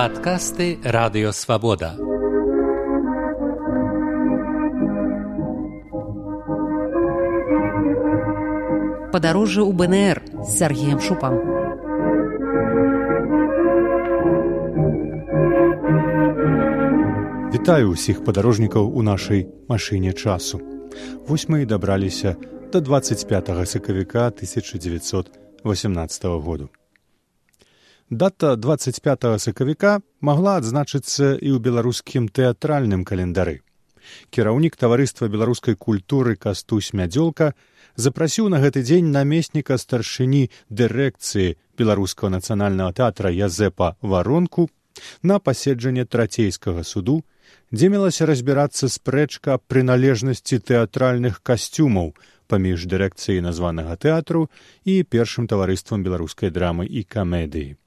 Падкасты радыёвабода. Падарожжа ў БНР з Сергеем Шупам. Вітаю ўсіх падарожнікаў у нашай машыне часу. Вось мы і дабраліся да 25 сакавіка 1918 году. Дата 25 сакавіка магла адзначыцца і ў беларускім тэатральным календары. Кіраўнік таварыства беларускай культуры кастусь мядзёлка запрасіў на гэты дзень намесніка старшыні дырэкцыі беларускага нацыянальнага тэатра язэпа варонку на паседжанне трацейскага суду, дзе мелася разбірацца спрэчка прыналежнасці тэатральных касцюмаў паміж дырэкцыяй названага тэатру і першым таварыствам беларускай драмы і камедыі.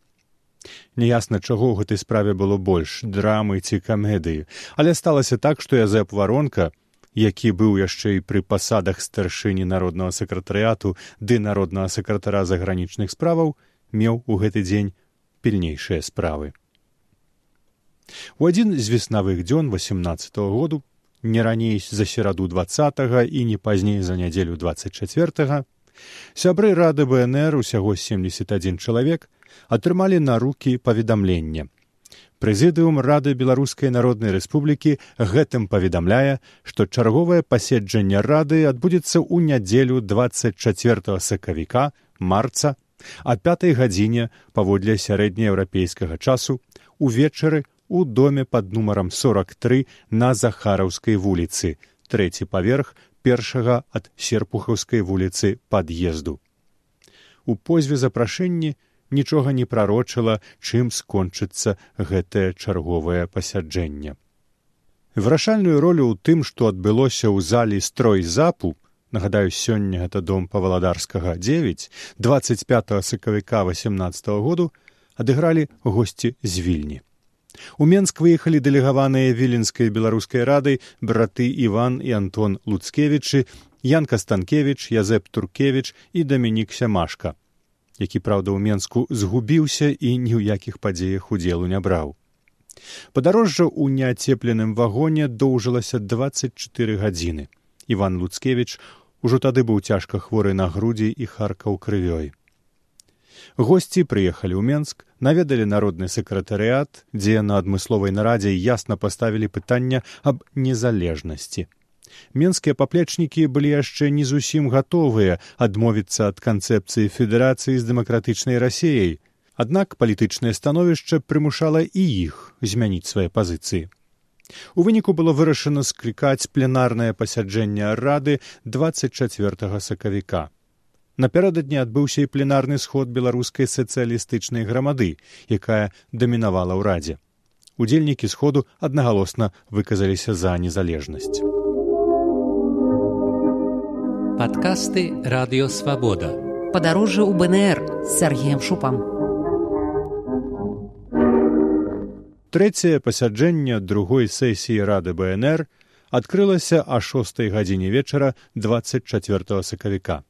Няясна, чаго ў гэтай справе было больш драмы ці камедыі, але сталася так, што язэп варонка, які быў яшчэ і пры пасадах старшыні народнага сакратарыяту ды народнага сакратара загранічных справаў, меў у гэты дзень пільнейшыя справы. У адзін з веснавых дзён 18 -го году не раней за сераду два і не пазней за нядзелю 24 сябры рады бнр усяго 71 чалавек атрымалі на рукі паведамлення прэзідыум рады беларускай народнай рэспублікі гэтым паведамляе што чарговае паседжанне рады адбудзецца ў нядзелю 24 сакавіка марца а пятай гадзіне паводле сярэднееўрапейскага часу увечары у доме пад нумарам 43 на захараўскай вуліцы трэці паверх першага ад серпухаўскай вуліцы пад'езду. У позве запрашэнні нічога не прарочыла чым скончыцца гэтае чарговае пасяджэнне. Вырашальную ролю ў тым што адбылося ў залі строй запу нагадаю сёння гэта дом дзевяць двадцать пять сакавіка восемнадцатого году адыгралі госці з вільні. У Менск выехалі дэлегаваныя віленскай беларускай радай браты Іван і Антон Луцкевічы, Янка Станкевіч, Язэп Туркевіч і Дамінік Сямашка, які праўда ў Менску згубіўся і ні ў якіх падзеях удзелу не браў. Падарожжа ў неацепленым вагоне доўжылася 24 гадзіны. Іван Луцкевіч ужо тады быў цяжка хворы на грудзі і харкаў крывёй госці прыехалі ў менск наведалі народны сакратарыят дзе на адмысловай нарадзе ясна паставілі пытання аб незалежнасці менскія паплечнікі былі яшчэ не зусім гатовыя адмовіцца ад канцэпцыі федэрацыі з дэмакратычнай рассеяй аднак палітычнае становішча прымушала і іх змяніць свае пазіцыі у выніку было вырашана склікаць пленарнае пасяджэнне рады двадцать четверт сакавіка Напярэдадні адбыўся і пленарны сход беларускай сацыялістычнай грамады, якая дамінавала ў радзе. Удзельнікі сходу аднагалосна выказаліся за незалежнасць. Падкасты радыёвабода. Падарожжа ў БНР з Сергеем Шупам. Трэцяе пасяджэнне другой сесіі рады БНР адкрылася а шостой гадзіне вечара 24 сакавіка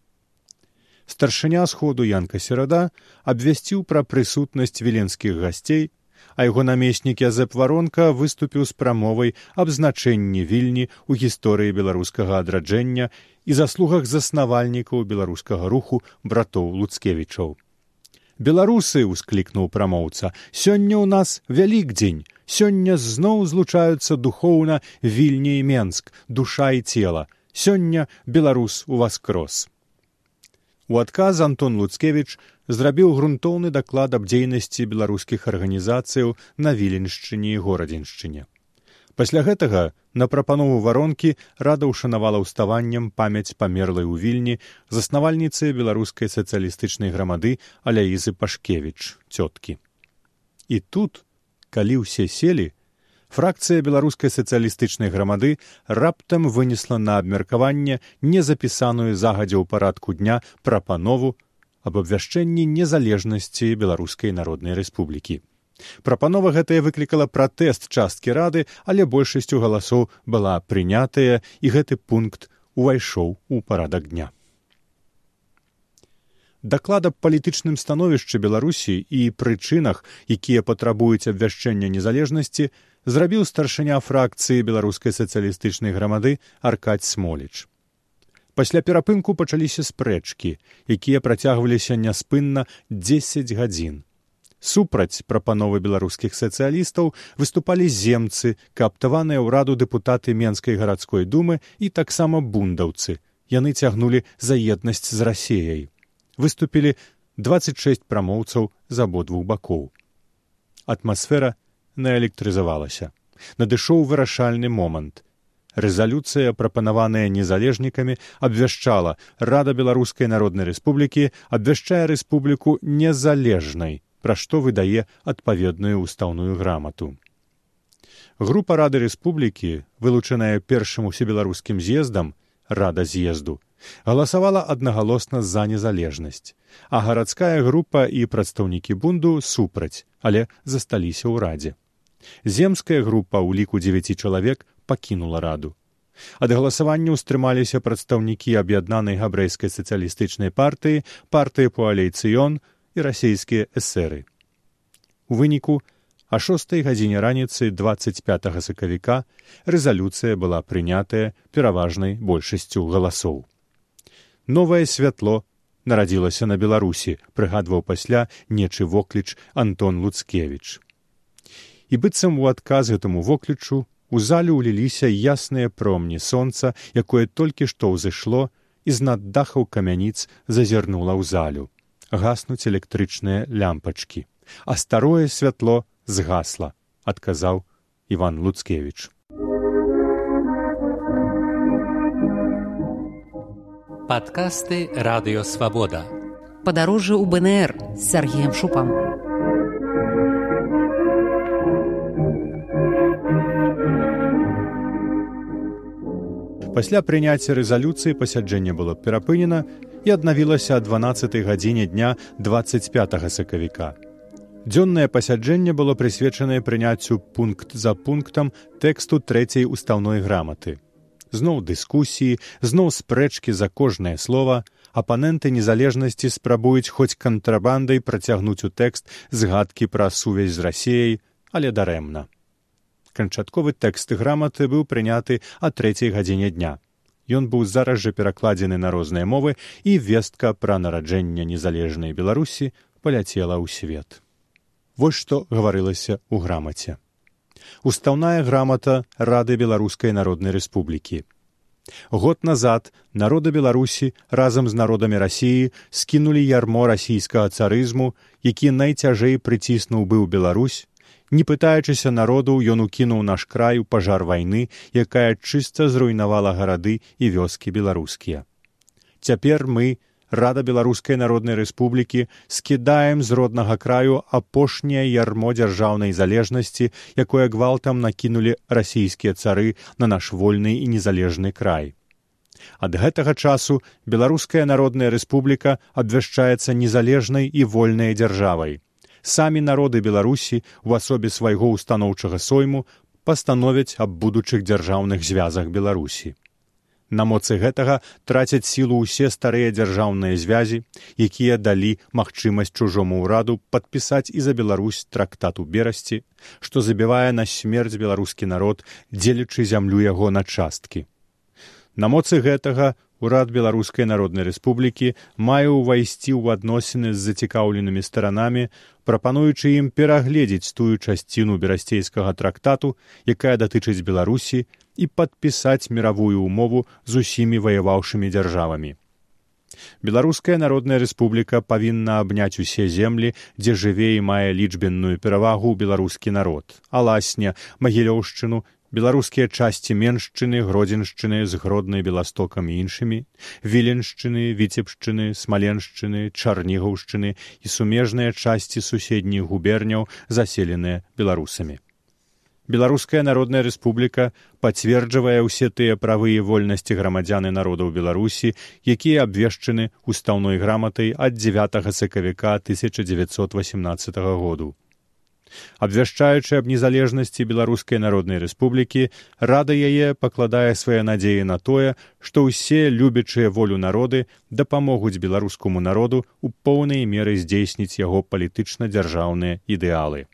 старшыня сходу янка серада абвясціў пра прысутнасць віленскіх гасцей а яго намеснік язэп варонка выступіў з прамовай аб значэнні вільні ў гісторыі беларускага адраджэння і заслугах заснавальнікаў беларускага руху братоў луцкевічаў. Беларусы ўсклікнуў прамоўца сёння ў нас вялікдзень. Сёння зноў злучаюцца духоўна вільні і менск душа і цела. Сёння беларус у вас крос У адказ Антон Луцкевіч зрабіў грунтоўны даклад аб дзейнасці беларускіх арганізацыяў на віленшчыне і горадзеншчыне. Пасля гэтага на прапанову варонкі рада ўшанавала ўставаннем памяць памерлай у вільні заснавальніцы беларускай сацыялістычнай грамады аляізы пашкевіч цёткі. І тут, калі ўсе селі, фракцыя беларускай сацыялістычнай грамады раптам вынесла на абмеркаванне незапісаную загадзя ў парадку дня прапанову аб абвяшчэнні незалежнасці беларускай народнай рэспублікі. Прапанова гэтая выклікала пратэст часткі рады, але большасцю галасоў была прынятая і гэты пункт увайшоў у парадак дня. Даклада палітычным становішчы беларусі і прычынах якія патрабуюць абвяшчэння незалежнасці зрабіў старшыня фракцыі беларускай сацыялістычнай грамады аркадь смоліч. Пасля перапынку пачаліся спрэчкі якія працягваліся няспынна дзесяць гадзін. Супраць прапановы беларускіх сацыялістаў выступалі земцы кааптаваныя ўраду дэпутаты менскай гарадской думы і таксама бундаўцы. Яны цягнулі за еднасць з рассеяй выступілі 26 прамоўцаў з абодвух бакоў. Атмасфера наэлектрызавалася. Надышоў вырашальны момант. Рэзалюцыя, прапанаваная незалежнікамі, абвяшчала рада беларускай народнай рэспублікі абвяшчае рэспубліку незалежнай, пра што выдае адпаведную ўстаўную грамату. Група рады рэспублікі, вылучаная першым усебеларускім з'ездам рада з'езду, галасавала аднагалосна за незалежнасць, а гарадская група і прадстаўнікі бунду супраць, але засталіся ў радзе. Земская група ў ліку дзевяці чалавек пакінула раду. Ад галасавання ўстрымаліся прадстаўнікі аб'яднанай габрэйскай сацыялістычнай партыі, партыі пуалейцыён і расійскія эсеры. У выніку а шостай гадзіне раніцы 25 сакавіка рэзалюцыя была прынятая пераважнай большасцю галасоў новае святло нарадзілася на беларусі прыгадваў пасля нечы вокліч антон луцкевич і быццам у адказ гэтаму воклічу у зале ўліліся ясныя промні сонца якое толькі што ўзышло і з-над дахаў камяніц зазірнула ў залю. Гаснуць электрычныя лямпачкі. А старое святло згасла адказаў иван луцкевич Падкасты радыёвабода. Падарожжа ў БНР з Сергеем Шупам. Пасля прыняцця рэзалюцыі пасяджэнне было перапынена і аднавілася 12 гадзіне дня 25 сакавіка. Дзённае пасяджэнне было прысвечанае прыняццю пункт за пунктам тэксту трэцяй устаўной граматы зноў дыскусіі зноў спрэчкі за кожнае слова. Апаненты незалежнасці спрабуюць хоць кантрабандай працягнуць у тэкст згадкі пра сувязь з рассеяй але дарэмна. Канчатковы тэкст граматы быў прыняты а трэцяй гадзіне дня. Ён быў зараз жа перакладзены на розныя мовы і вестка пра нараджэнне незалежнай беларусі паляцела ў свет. Вось што гаварылася ў грамаце устаўная грамата рады беларускай народнай рэспублікі. Год назад народы беларусі разам з народамі рассіі скінулі ярмо расійскага царызму які найцяжэй прыціснуў быў беларусь не пытаючыся народу ён укінуў наш край у пажар вайны якая чыста зруйнавала гарады і вёскі беларускія. Цяпер мы рада беларускай народнай рэспублікі скідаем з роднага краю апошняе ярмо дзяржаўнай залежнасці якое гвалтам накінулі расійскія цары на наш вольны і незалежны край. Ад гэтага часу беларуская народная рэспубліка абвяшчаецца незалежнай і вольнай дзяржавай. Самі народы беларусі у асобе свайго ўстаноўчага сойму пастановяць аб будучых дзяржаўных звязах беларусі На моцы гэтага трацяць сілу ўсе старыя дзяржаўныя звязі, якія далі магчымасць чужому ўраду падпісаць і за Беларусь трактат у берасці, што забівае на смерць беларускі народ, дзелячы зямлю яго на часткі. На моцы гэтага урад беларускай народнай рэспублікі мае ўвайсці ў адносіны з зацікаўленымі старанамі, прапануючы ім перагледзець тую часціну берасцейскага трактату, якая датычыць беларусі, і падпісаць міравую ўмову з усімі ваяваўшымі дзяржавамі. Беларуская народная рэспубліка павінна абняць усе землі, дзе жыве і мае лічбенную перавагу беларускі народ, аласня, магілёўшчыну, беларускія часці меншчыны, гродзеншчыны з гроднай беластокам і іншымі, віленшчыны, віцебшчыны, смаленшчыны, чарнігаўшчыны і сумежныя часці суседніх губерняў, заселеныя беларусамі. Беларуская народная рэспубліка пацверджвае ўсе тыя правы і вольнасці грамадзяны народаў беларусі якія абвешчаны устаўной граматай ад 9 сакавіка 1918 году Абвяшчаючы аб незалежнасці беларускай народнай рэспублікі, рада яе пакладае свае надзеі на тое, што ўсе любячыя волю народы дапамогуць беларускаму народу ў поўнай меры здзейсніць яго палітычна-дзяржаўныя ідэалы.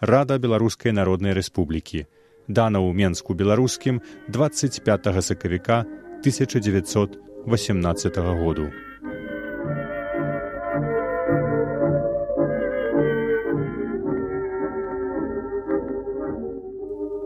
Рада беларускай народнай рэспублікі дана ў менску беларускім 25 сакавіка 1918 году.